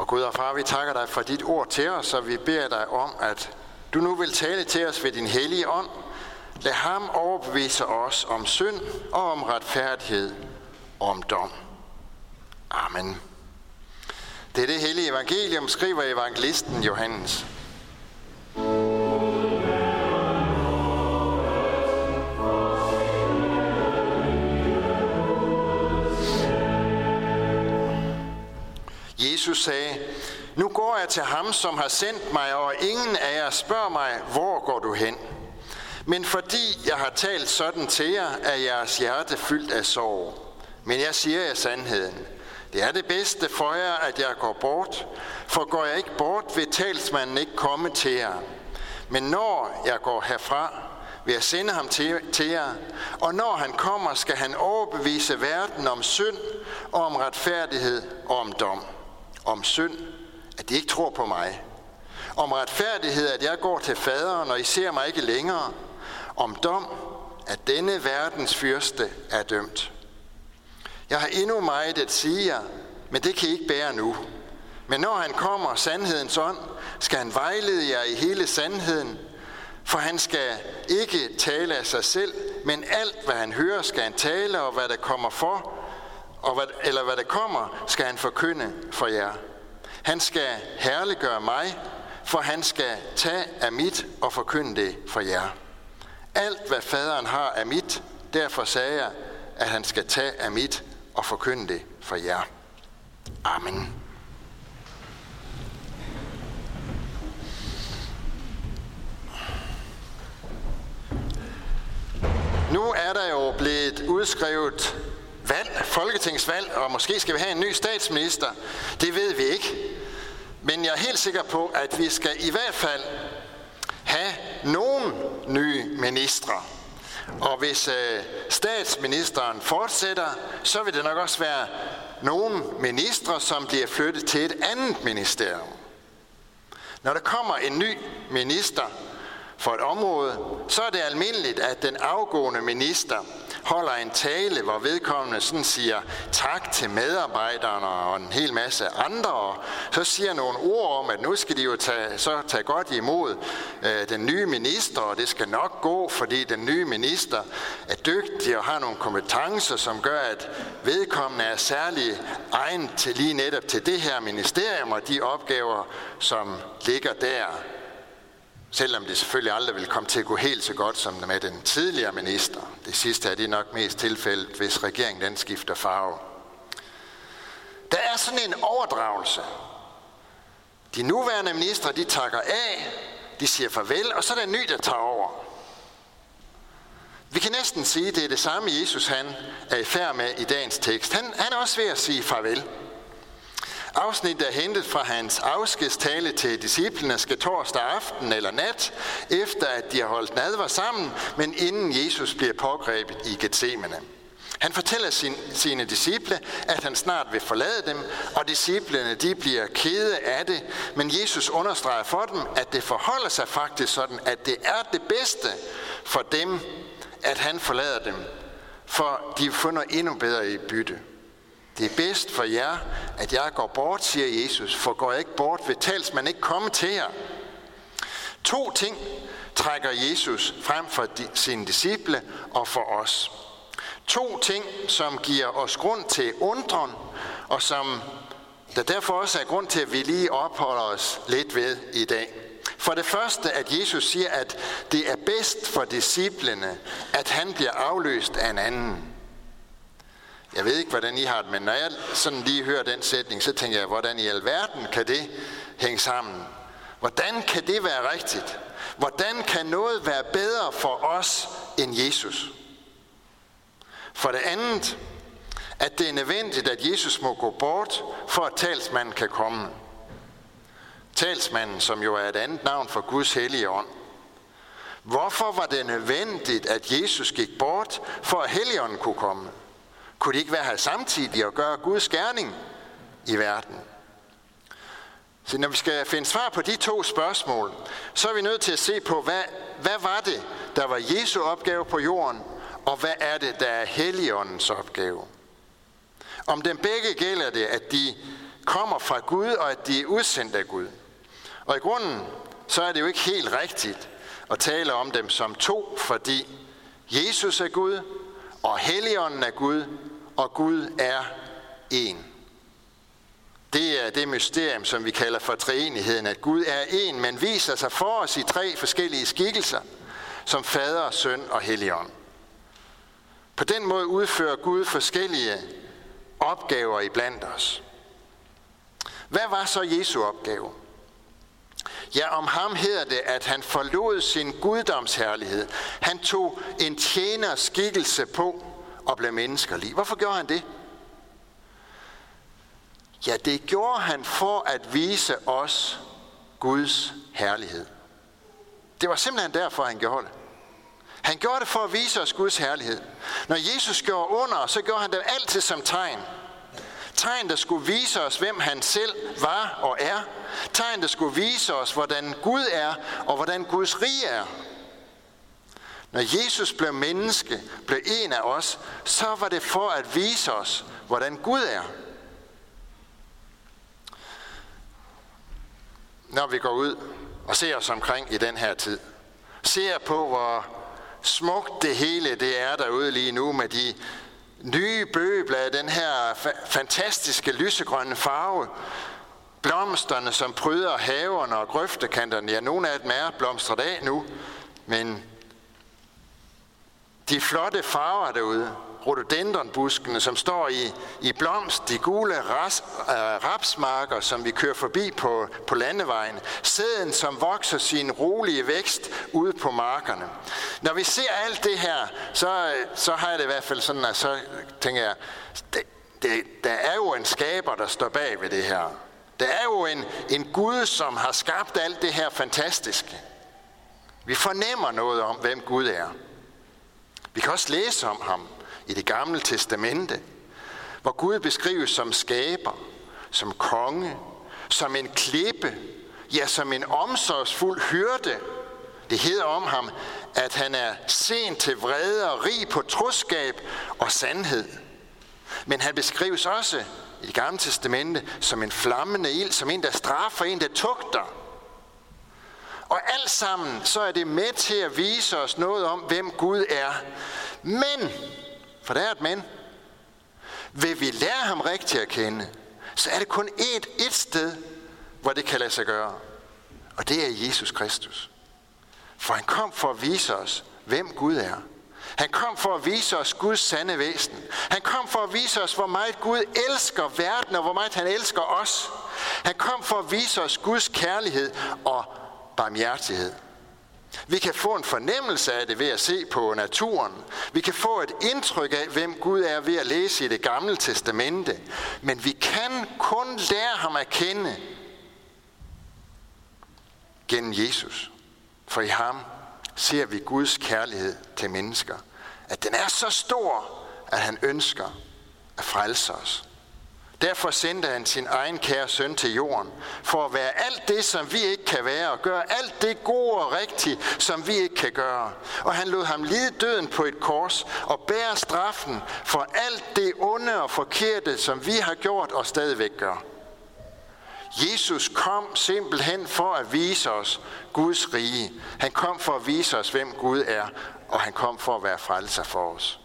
Og Gud og Far, vi takker dig for dit ord til os, og vi beder dig om, at du nu vil tale til os ved din hellige ånd. Lad ham overbevise os om synd og om retfærdighed og om dom. Amen. Det er det hellige evangelium, skriver evangelisten Johannes. Jesus sagde, nu går jeg til ham, som har sendt mig, og ingen af jer spørger mig, hvor går du hen? Men fordi jeg har talt sådan til jer, er jeres hjerte fyldt af sorg. Men jeg siger jer sandheden. Det er det bedste for jer, at jeg går bort, for går jeg ikke bort, vil talsmanden ikke komme til jer. Men når jeg går herfra, vil jeg sende ham til, til jer, og når han kommer, skal han overbevise verden om synd og om retfærdighed og om dom. Om synd, at de ikke tror på mig. Om retfærdighed, at jeg går til faderen, og I ser mig ikke længere. Om dom, at denne verdens fyrste er dømt. Jeg har endnu meget at sige jer, men det kan I ikke bære nu. Men når han kommer, sandhedens ånd, skal han vejlede jer i hele sandheden, for han skal ikke tale af sig selv, men alt, hvad han hører, skal han tale, og hvad der kommer for, og hvad, eller hvad der kommer, skal han forkynde for jer. Han skal herliggøre mig, for han skal tage af mit og forkynde det for jer. Alt, hvad faderen har af mit, derfor sagde jeg, at han skal tage af mit og forkynde det for jer. Amen. Nu er der jo blevet udskrevet valg, folketingsvalg, og måske skal vi have en ny statsminister. Det ved vi ikke. Men jeg er helt sikker på, at vi skal i hvert fald have nogle nye ministre. Og hvis øh, statsministeren fortsætter, så vil det nok også være nogle ministre, som bliver flyttet til et andet ministerium. Når der kommer en ny minister for et område, så er det almindeligt, at den afgående minister holder en tale, hvor vedkommende sådan siger tak til medarbejderne og en hel masse andre, og så siger nogle ord om, at nu skal de jo tage, så tage godt imod øh, den nye minister, og det skal nok gå, fordi den nye minister er dygtig og har nogle kompetencer, som gør, at vedkommende er særlig egnet til lige netop til det her ministerium og de opgaver, som ligger der. Selvom det selvfølgelig aldrig vil komme til at gå helt så godt som med den tidligere minister. Det sidste er det nok mest tilfældet, hvis regeringen den skifter farve. Der er sådan en overdragelse. De nuværende ministre, de takker af, de siger farvel, og så er der en ny, der tager over. Vi kan næsten sige, at det er det samme Jesus, han er i færd med i dagens tekst. Han, han er også ved at sige farvel. Afsnittet er hentet fra hans afskedstale til disciplene skal torsdag aften eller nat, efter at de har holdt nadver sammen, men inden Jesus bliver pågrebet i Gethsemane. Han fortæller sin, sine disciple, at han snart vil forlade dem, og disciplene de bliver kede af det, men Jesus understreger for dem, at det forholder sig faktisk sådan, at det er det bedste for dem, at han forlader dem, for de finder endnu bedre i bytte. Det er bedst for jer, at jeg går bort, siger Jesus, for går jeg ikke bort, vil talsmand ikke komme til jer. To ting trækker Jesus frem for sine disciple og for os. To ting, som giver os grund til undren, og som der derfor også er grund til, at vi lige opholder os lidt ved i dag. For det første, at Jesus siger, at det er bedst for disciplene, at han bliver afløst af en anden. Jeg ved ikke, hvordan I har det, men når jeg sådan lige hører den sætning, så tænker jeg, hvordan i alverden kan det hænge sammen? Hvordan kan det være rigtigt? Hvordan kan noget være bedre for os end Jesus? For det andet, at det er nødvendigt, at Jesus må gå bort, for at talsmanden kan komme. Talsmanden, som jo er et andet navn for Guds hellige ånd. Hvorfor var det nødvendigt, at Jesus gik bort, for at helligånden kunne komme? Kunne det ikke være her samtidig og gøre Guds gerning i verden? Så når vi skal finde svar på de to spørgsmål, så er vi nødt til at se på, hvad, hvad var det, der var Jesu opgave på jorden, og hvad er det, der er Helligåndens opgave? Om dem begge gælder det, at de kommer fra Gud, og at de er udsendt af Gud. Og i grunden, så er det jo ikke helt rigtigt at tale om dem som to, fordi Jesus er Gud, og Helligånden er Gud, og Gud er en. Det er det mysterium, som vi kalder for treenigheden, at Gud er en, men viser sig for os i tre forskellige skikkelser, som fader, søn og helligånd. På den måde udfører Gud forskellige opgaver iblandt os. Hvad var så Jesu opgave? Ja, om ham hedder det, at han forlod sin guddomsherlighed. Han tog en tjener skikkelse på og blev menneskerlig. Hvorfor gjorde han det? Ja, det gjorde han for at vise os Guds herlighed. Det var simpelthen derfor, han gjorde det. Han gjorde det for at vise os Guds herlighed. Når Jesus gjorde under, så gjorde han det altid som tegn. Tegn, der skulle vise os, hvem han selv var og er. Tegn, der skulle vise os, hvordan Gud er og hvordan Guds rige er. Når Jesus blev menneske, blev en af os, så var det for at vise os, hvordan Gud er. Når vi går ud og ser os omkring i den her tid, ser på, hvor smukt det hele det er derude lige nu med de nye bøgeblade, den her fa- fantastiske lysegrønne farve, blomsterne, som pryder haverne og grøftekanterne. Ja, nogle af dem er blomstret af nu, men de flotte farver derude, rhododendronbuskene, som står i, i blomst, de gule ras, äh, rapsmarker, som vi kører forbi på, på landevejen, sæden, som vokser sin rolige vækst ude på markerne. Når vi ser alt det her, så, så har jeg det i hvert fald sådan, at så tænker jeg, det, det, der er jo en skaber, der står bag ved det her. Der er jo en, en Gud, som har skabt alt det her fantastiske. Vi fornemmer noget om, hvem Gud er. Vi kan også læse om ham i det gamle testamente, hvor Gud beskrives som skaber, som konge, som en klippe, ja, som en omsorgsfuld hyrde. Det hedder om ham, at han er sent til vrede og rig på troskab og sandhed. Men han beskrives også i det gamle testamente som en flammende ild, som en, der straffer, en, der tugter. Og alt sammen, så er det med til at vise os noget om, hvem Gud er. Men, for der er et men, vil vi lære ham rigtigt at kende, så er det kun et, et sted, hvor det kan lade sig gøre. Og det er Jesus Kristus. For han kom for at vise os, hvem Gud er. Han kom for at vise os Guds sande væsen. Han kom for at vise os, hvor meget Gud elsker verden, og hvor meget han elsker os. Han kom for at vise os Guds kærlighed og barmhjertighed. Vi kan få en fornemmelse af det ved at se på naturen. Vi kan få et indtryk af, hvem Gud er ved at læse i det gamle testamente. Men vi kan kun lære ham at kende gennem Jesus. For i ham ser vi Guds kærlighed til mennesker. At den er så stor, at han ønsker at frelse os. Derfor sendte han sin egen kære søn til jorden, for at være alt det, som vi ikke kan være, og gøre alt det gode og rigtige, som vi ikke kan gøre. Og han lod ham lide døden på et kors og bære straffen for alt det onde og forkerte, som vi har gjort og stadigvæk gør. Jesus kom simpelthen for at vise os Guds rige. Han kom for at vise os, hvem Gud er, og han kom for at være frelser for os.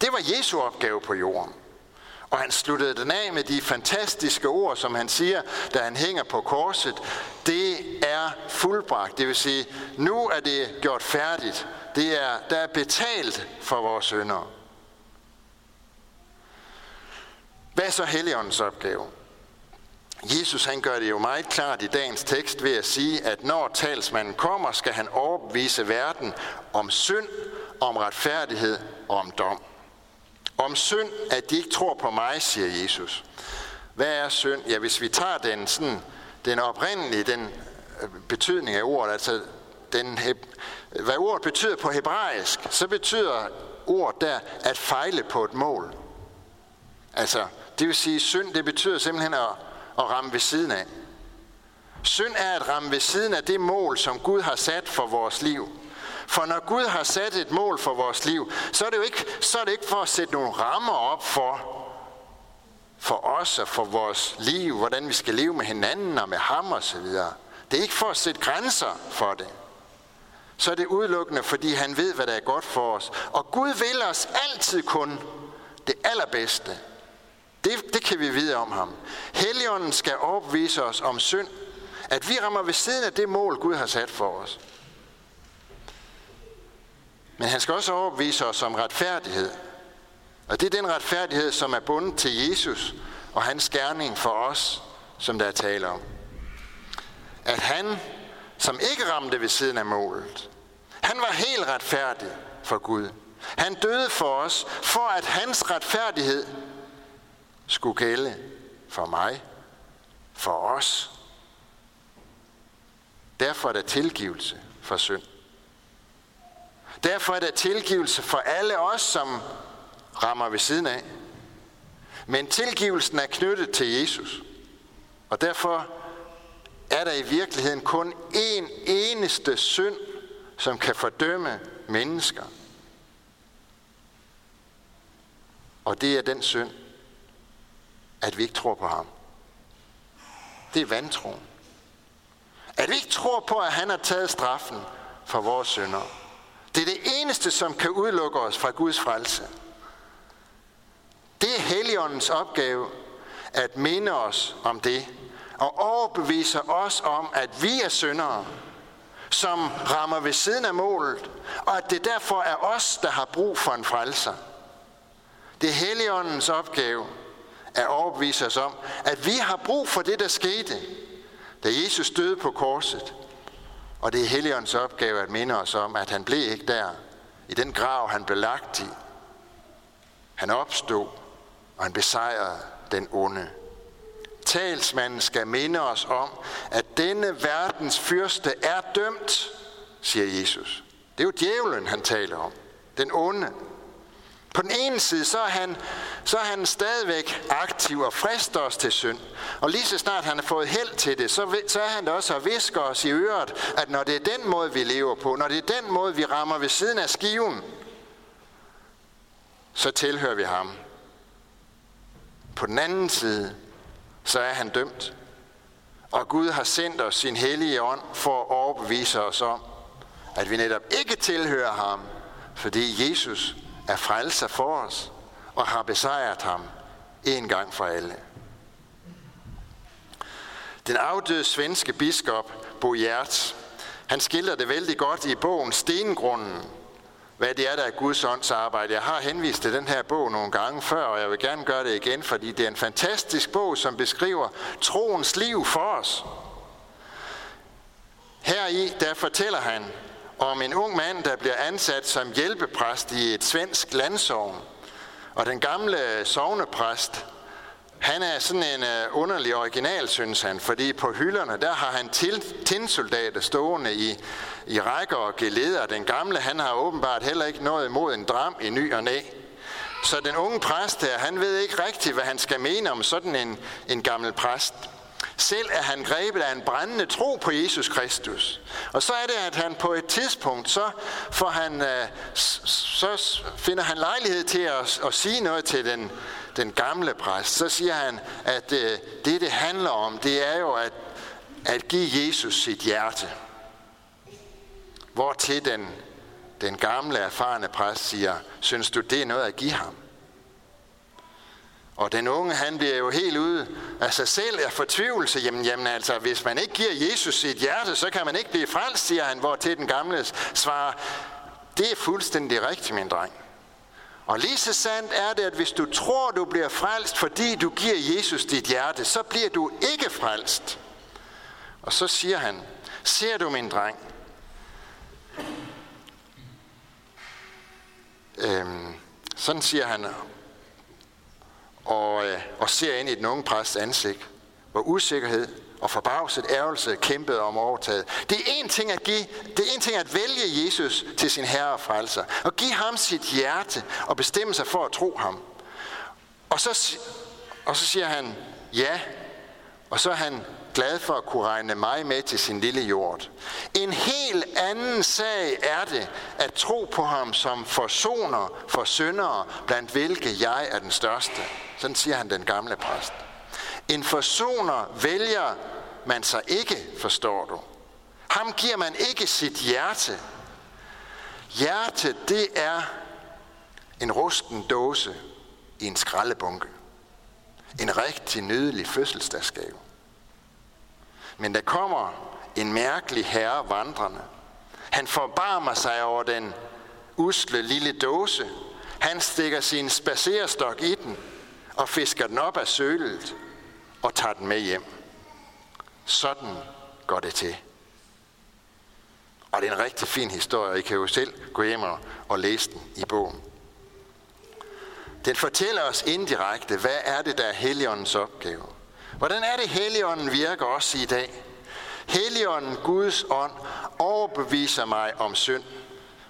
Det var Jesu opgave på jorden. Og han sluttede den af med de fantastiske ord, som han siger, da han hænger på korset. Det er fuldbragt. Det vil sige, nu er det gjort færdigt. Det er, der er betalt for vores sønder. Hvad er så Helligåndens opgave? Jesus han gør det jo meget klart i dagens tekst ved at sige, at når talsmanden kommer, skal han overbevise verden om synd, om retfærdighed og om dom. Om synd, at de ikke tror på mig, siger Jesus. Hvad er synd? Ja, hvis vi tager den, sådan, den oprindelige den øh, betydning af ordet, altså den, hvad ordet betyder på hebraisk, så betyder ordet der at fejle på et mål. Altså, det vil sige, synd, det betyder simpelthen at, at ramme ved siden af. Synd er at ramme ved siden af det mål, som Gud har sat for vores liv. For når Gud har sat et mål for vores liv, så er det jo ikke, så er det ikke for at sætte nogle rammer op for, for os og for vores liv, hvordan vi skal leve med hinanden og med ham og så videre. Det er ikke for at sætte grænser for det. Så er det udelukkende, fordi han ved, hvad der er godt for os. Og Gud vil os altid kun det allerbedste. Det, det kan vi vide om ham. Helligånden skal opvise os om synd. At vi rammer ved siden af det mål, Gud har sat for os. Men han skal også overbevise os om retfærdighed. Og det er den retfærdighed, som er bundet til Jesus og hans gerning for os, som der er tale om. At han, som ikke ramte ved siden af målet, han var helt retfærdig for Gud. Han døde for os, for at hans retfærdighed skulle gælde for mig, for os. Derfor er der tilgivelse for synd. Derfor er der tilgivelse for alle os, som rammer ved siden af. Men tilgivelsen er knyttet til Jesus. Og derfor er der i virkeligheden kun én eneste synd, som kan fordømme mennesker. Og det er den synd, at vi ikke tror på ham. Det er vantroen. At vi ikke tror på, at han har taget straffen for vores synder. Det er det eneste, som kan udelukke os fra Guds frelse. Det er Helligåndens opgave at minde os om det, og overbevise os om, at vi er syndere, som rammer ved siden af målet, og at det derfor er os, der har brug for en frelser. Det er Helligåndens opgave at overbevise os om, at vi har brug for det, der skete, da Jesus døde på korset. Og det er Helligåndens opgave at minde os om, at han blev ikke der, i den grav, han blev lagt i. Han opstod, og han besejrede den onde. Talsmanden skal minde os om, at denne verdens fyrste er dømt, siger Jesus. Det er jo djævlen, han taler om. Den onde. På den ene side, så er, han, så er han stadigvæk aktiv og frister os til synd. Og lige så snart han har fået held til det, så, så er han der også og visker os i øret, at når det er den måde, vi lever på, når det er den måde, vi rammer ved siden af skiven, så tilhører vi ham. På den anden side, så er han dømt. Og Gud har sendt os sin hellige ånd for at overbevise os om, at vi netop ikke tilhører ham, fordi Jesus er frelser for os og har besejret ham en gang for alle. Den afdøde svenske biskop Bo Hjertz, han skildrer det vældig godt i bogen Stengrunden, hvad det er, der er Guds ånds arbejde. Jeg har henvist til den her bog nogle gange før, og jeg vil gerne gøre det igen, fordi det er en fantastisk bog, som beskriver troens liv for os. Her i, der fortæller han om en ung mand, der bliver ansat som hjælpepræst i et svensk landsovn. Og den gamle sovnepræst, han er sådan en øh, underlig original, synes han, fordi på hylderne, der har han tinsoldater stående i, i rækker og geleder. Den gamle, han har åbenbart heller ikke noget imod en dram i ny og næ. Så den unge præst her, han ved ikke rigtigt, hvad han skal mene om sådan en, en gammel præst. Selv er han grebet af en brændende tro på Jesus Kristus. Og så er det, at han på et tidspunkt, så, får han, øh, så finder han lejlighed til at, at sige noget til den, den gamle præst. Så siger han, at øh, det, det handler om, det er jo at, at give Jesus sit hjerte. Hvor til den, den gamle, erfarne præst siger, synes du, det er noget at give ham? Og den unge, han bliver jo helt ude af sig selv af fortvivlelse. Jamen, jamen altså, hvis man ikke giver Jesus sit hjerte, så kan man ikke blive frelst, siger han, hvor til den gamle svarer, det er fuldstændig rigtigt, min dreng. Og lige så sandt er det, at hvis du tror, du bliver frelst, fordi du giver Jesus dit hjerte, så bliver du ikke frelst. Og så siger han, ser du min dreng? Øhm, sådan siger han, og, ser ind i den unge præsts ansigt, hvor usikkerhed og forbavset ærgelse kæmpede om overtaget. Det er en ting at give, det er en ting at vælge Jesus til sin herre og frelser, og give ham sit hjerte og bestemme sig for at tro ham. Og så, og så siger han ja, Og så er han glad for at kunne regne mig med til sin lille jord. En helt anden sag er det at tro på ham som forsoner for syndere, blandt hvilke jeg er den største. Sådan siger han den gamle præst. En forsoner vælger man sig ikke, forstår du. Ham giver man ikke sit hjerte. Hjertet, det er en rusten dåse i en skraldebunke. En rigtig nydelig fødselsdagsgave. Men der kommer en mærkelig herre vandrende. Han forbarmer sig over den usle lille dåse. Han stikker sin spacerstok i den og fisker den op af sølet og tager den med hjem. Sådan går det til. Og det er en rigtig fin historie. I kan jo selv gå hjem og læse den i bogen. Den fortæller os indirekte, hvad er det, der er Helligåndens opgave. Hvordan er det, Helligånden virker også i dag? Helligånden, Guds ånd, overbeviser mig om synd.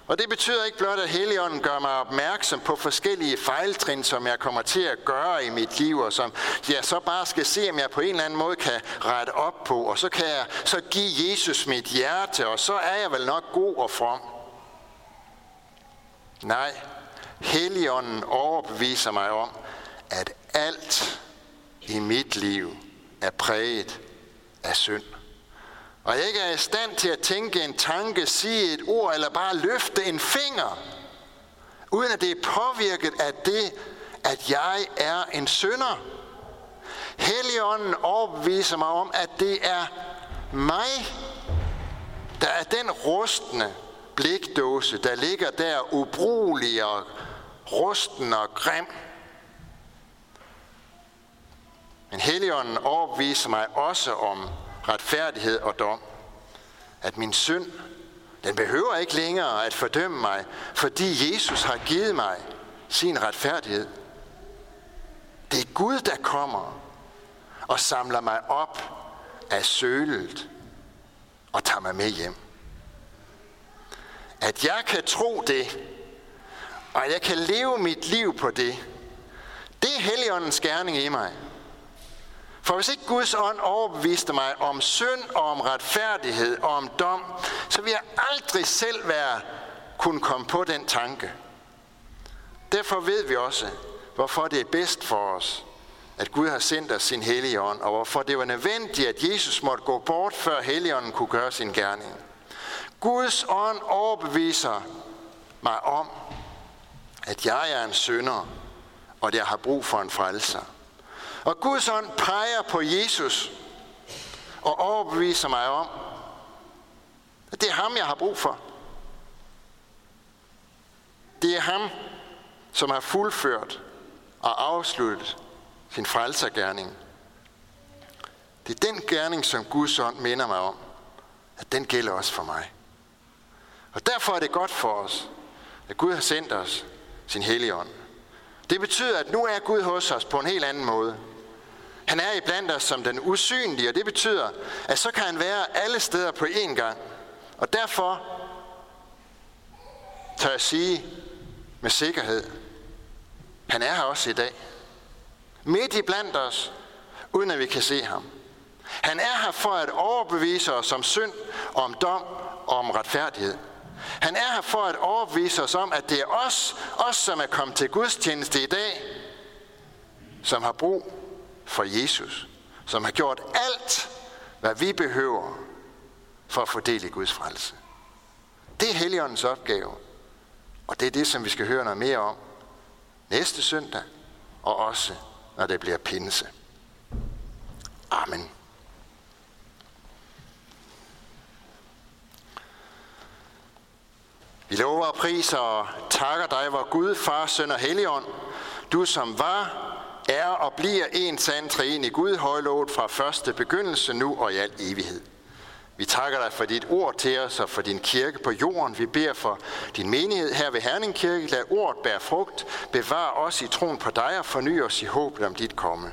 Og det betyder ikke blot, at Helligånden gør mig opmærksom på forskellige fejltrin, som jeg kommer til at gøre i mit liv, og som jeg så bare skal se, om jeg på en eller anden måde kan rette op på. Og så kan jeg så give Jesus mit hjerte, og så er jeg vel nok god og from. Nej, Helligånden overbeviser mig om, at alt i mit liv er præget af synd. Og jeg ikke er i stand til at tænke en tanke, sige et ord eller bare løfte en finger, uden at det er påvirket af det, at jeg er en synder. Helligånden overbeviser mig om, at det er mig, der er den rustne blikdåse, der ligger der ubrugelig og rusten og grim. Men Helligånden overbeviser mig også om retfærdighed og dom. At min synd, den behøver ikke længere at fordømme mig, fordi Jesus har givet mig sin retfærdighed. Det er Gud, der kommer og samler mig op af sølet og tager mig med hjem. At jeg kan tro det, og at jeg kan leve mit liv på det, det er Helligåndens gerning i mig. For hvis ikke Guds ånd overbeviste mig om synd og om retfærdighed og om dom, så vil jeg aldrig selv være kunne komme på den tanke. Derfor ved vi også, hvorfor det er bedst for os, at Gud har sendt os sin hellige ånd, og hvorfor det var nødvendigt, at Jesus måtte gå bort, før helligånden kunne gøre sin gerning. Guds ånd overbeviser mig om, at jeg er en synder, og at jeg har brug for en frelser. Og Guds ånd peger på Jesus og overbeviser mig om, at det er ham, jeg har brug for. Det er ham, som har fuldført og afsluttet sin frelsergærning. Det er den gerning, som Guds ånd minder mig om, at den gælder også for mig. Og derfor er det godt for os, at Gud har sendt os sin hellige ånd. Det betyder, at nu er Gud hos os på en helt anden måde. Han er i blandt os som den usynlige, og det betyder, at så kan han være alle steder på én gang. Og derfor tør jeg sige med sikkerhed, han er her også i dag. Midt i blandt os, uden at vi kan se ham. Han er her for at overbevise os om synd, om dom og om retfærdighed. Han er her for at overbevise os om, at det er os, os som er kommet til gudstjeneste i dag, som har brug for Jesus, som har gjort alt, hvad vi behøver for at få del i Guds frelse. Det er Helligåndens opgave, og det er det, som vi skal høre noget mere om næste søndag, og også når det bliver pinse. Amen. Vi lover og priser og takker dig, vor Gud, Far, Søn og Helligånd, du som var, er og bliver en sand træen i Gud, højlovet fra første begyndelse, nu og i al evighed. Vi takker dig for dit ord til os og for din kirke på jorden. Vi beder for din menighed her ved Herning Kirke. Lad ordet bære frugt. Bevar os i troen på dig og forny os i håbet om dit komme.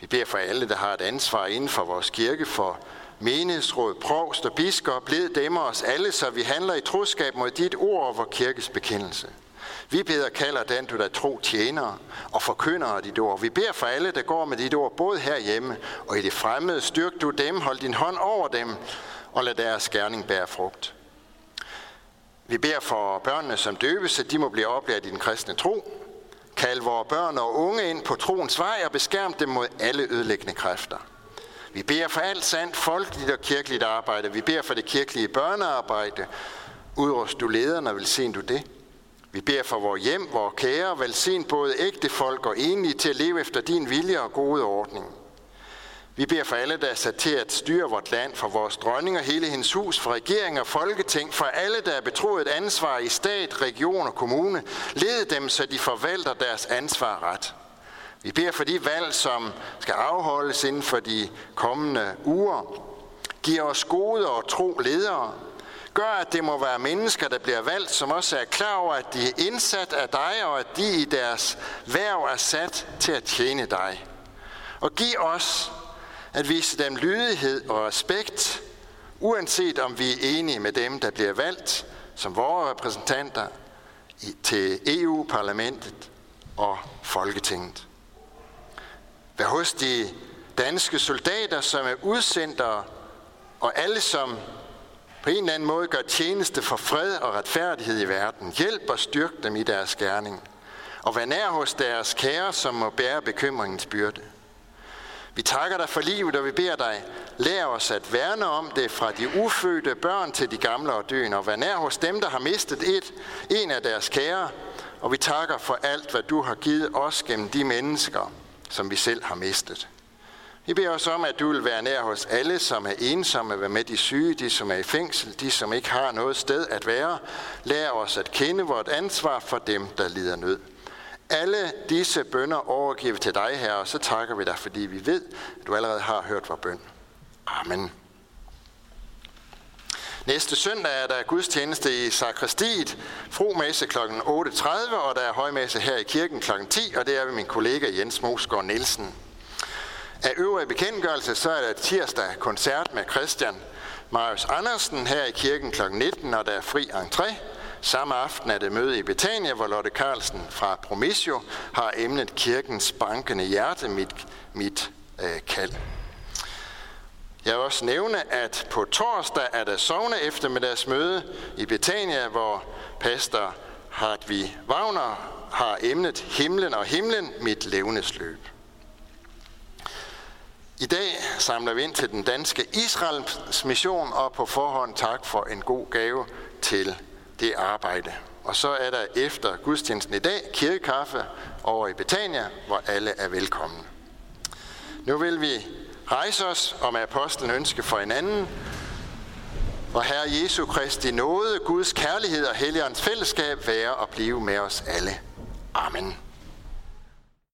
Vi beder for alle, der har et ansvar inden for vores kirke, for menighedsråd, provst og biskop. Led dem os alle, så vi handler i troskab mod dit ord og vor kirkes bekendelse. Vi beder kalder den, du der tro tjener og forkynder dit ord. Vi beder for alle, der går med dit ord, både herhjemme og i det fremmede. Styrk du dem, hold din hånd over dem, og lad deres gerning bære frugt. Vi beder for børnene som døbes, at de må blive oplært i den kristne tro. Kald vores børn og unge ind på troens vej og beskærm dem mod alle ødelæggende kræfter. Vi beder for alt sandt folkeligt og kirkeligt arbejde. Vi beder for det kirkelige børnearbejde. Udrust du lederne velsign du det. Vi beder for vores hjem, vores kære, velsign både ægte folk og enlige til at leve efter din vilje og gode ordning. Vi beder for alle, der er sat til at styre vort land, for vores dronning og hele hendes hus, for regering og folketing, for alle, der er betroet et ansvar i stat, region og kommune. Led dem, så de forvalter deres ansvar ret. Vi beder for de valg, som skal afholdes inden for de kommende uger. Giv os gode og tro ledere. Gør, at det må være mennesker, der bliver valgt, som også er klar over, at de er indsat af dig, og at de i deres værv er sat til at tjene dig. Og giv os at vise dem lydighed og respekt, uanset om vi er enige med dem, der bliver valgt som vores repræsentanter til EU-parlamentet og Folketinget. Vær hos de danske soldater, som er udsendere, og alle, som på en eller anden måde gør tjeneste for fred og retfærdighed i verden. Hjælp og styrk dem i deres gerning. Og vær nær hos deres kære, som må bære bekymringens byrde. Vi takker dig for livet, og vi beder dig, lær os at værne om det fra de ufødte børn til de gamle og døende, og vær nær hos dem, der har mistet et, en af deres kære, og vi takker for alt, hvad du har givet os gennem de mennesker, som vi selv har mistet. Vi beder os om, at du vil være nær hos alle, som er ensomme, være med de syge, de som er i fængsel, de som ikke har noget sted at være. Lær os at kende vort ansvar for dem, der lider nød. Alle disse bønder overgiver vi til dig, Herre, og så takker vi dig, fordi vi ved, at du allerede har hørt vores bøn. Amen. Næste søndag er der gudstjeneste i sakristiet, fromesse kl. 8.30, og der er højmesse her i kirken kl. 10, og det er ved min kollega Jens Mosgaard Nielsen. Af øvrige bekendtgørelse, så er der tirsdag koncert med Christian Marius Andersen her i kirken kl. 19, og der er fri entré. Samme aften er det møde i Betania, hvor Lotte Carlsen fra Promissio har emnet kirkens bankende hjerte, mit, mit øh, kald. Jeg vil også nævne, at på torsdag er der sovne eftermiddagsmøde i Betania, hvor pastor Hartvig Wagner har emnet Himlen og himlen, mit levnesløb. I dag samler vi ind til den danske Israels mission, og på forhånd tak for en god gave til det arbejde. Og så er der efter gudstjenesten i dag kirkekaffe over i Betania, hvor alle er velkomne. Nu vil vi rejse os og med apostlen ønske for hinanden, og Herre Jesu Kristi nåde, Guds kærlighed og Helligåndens fællesskab være og blive med os alle. Amen.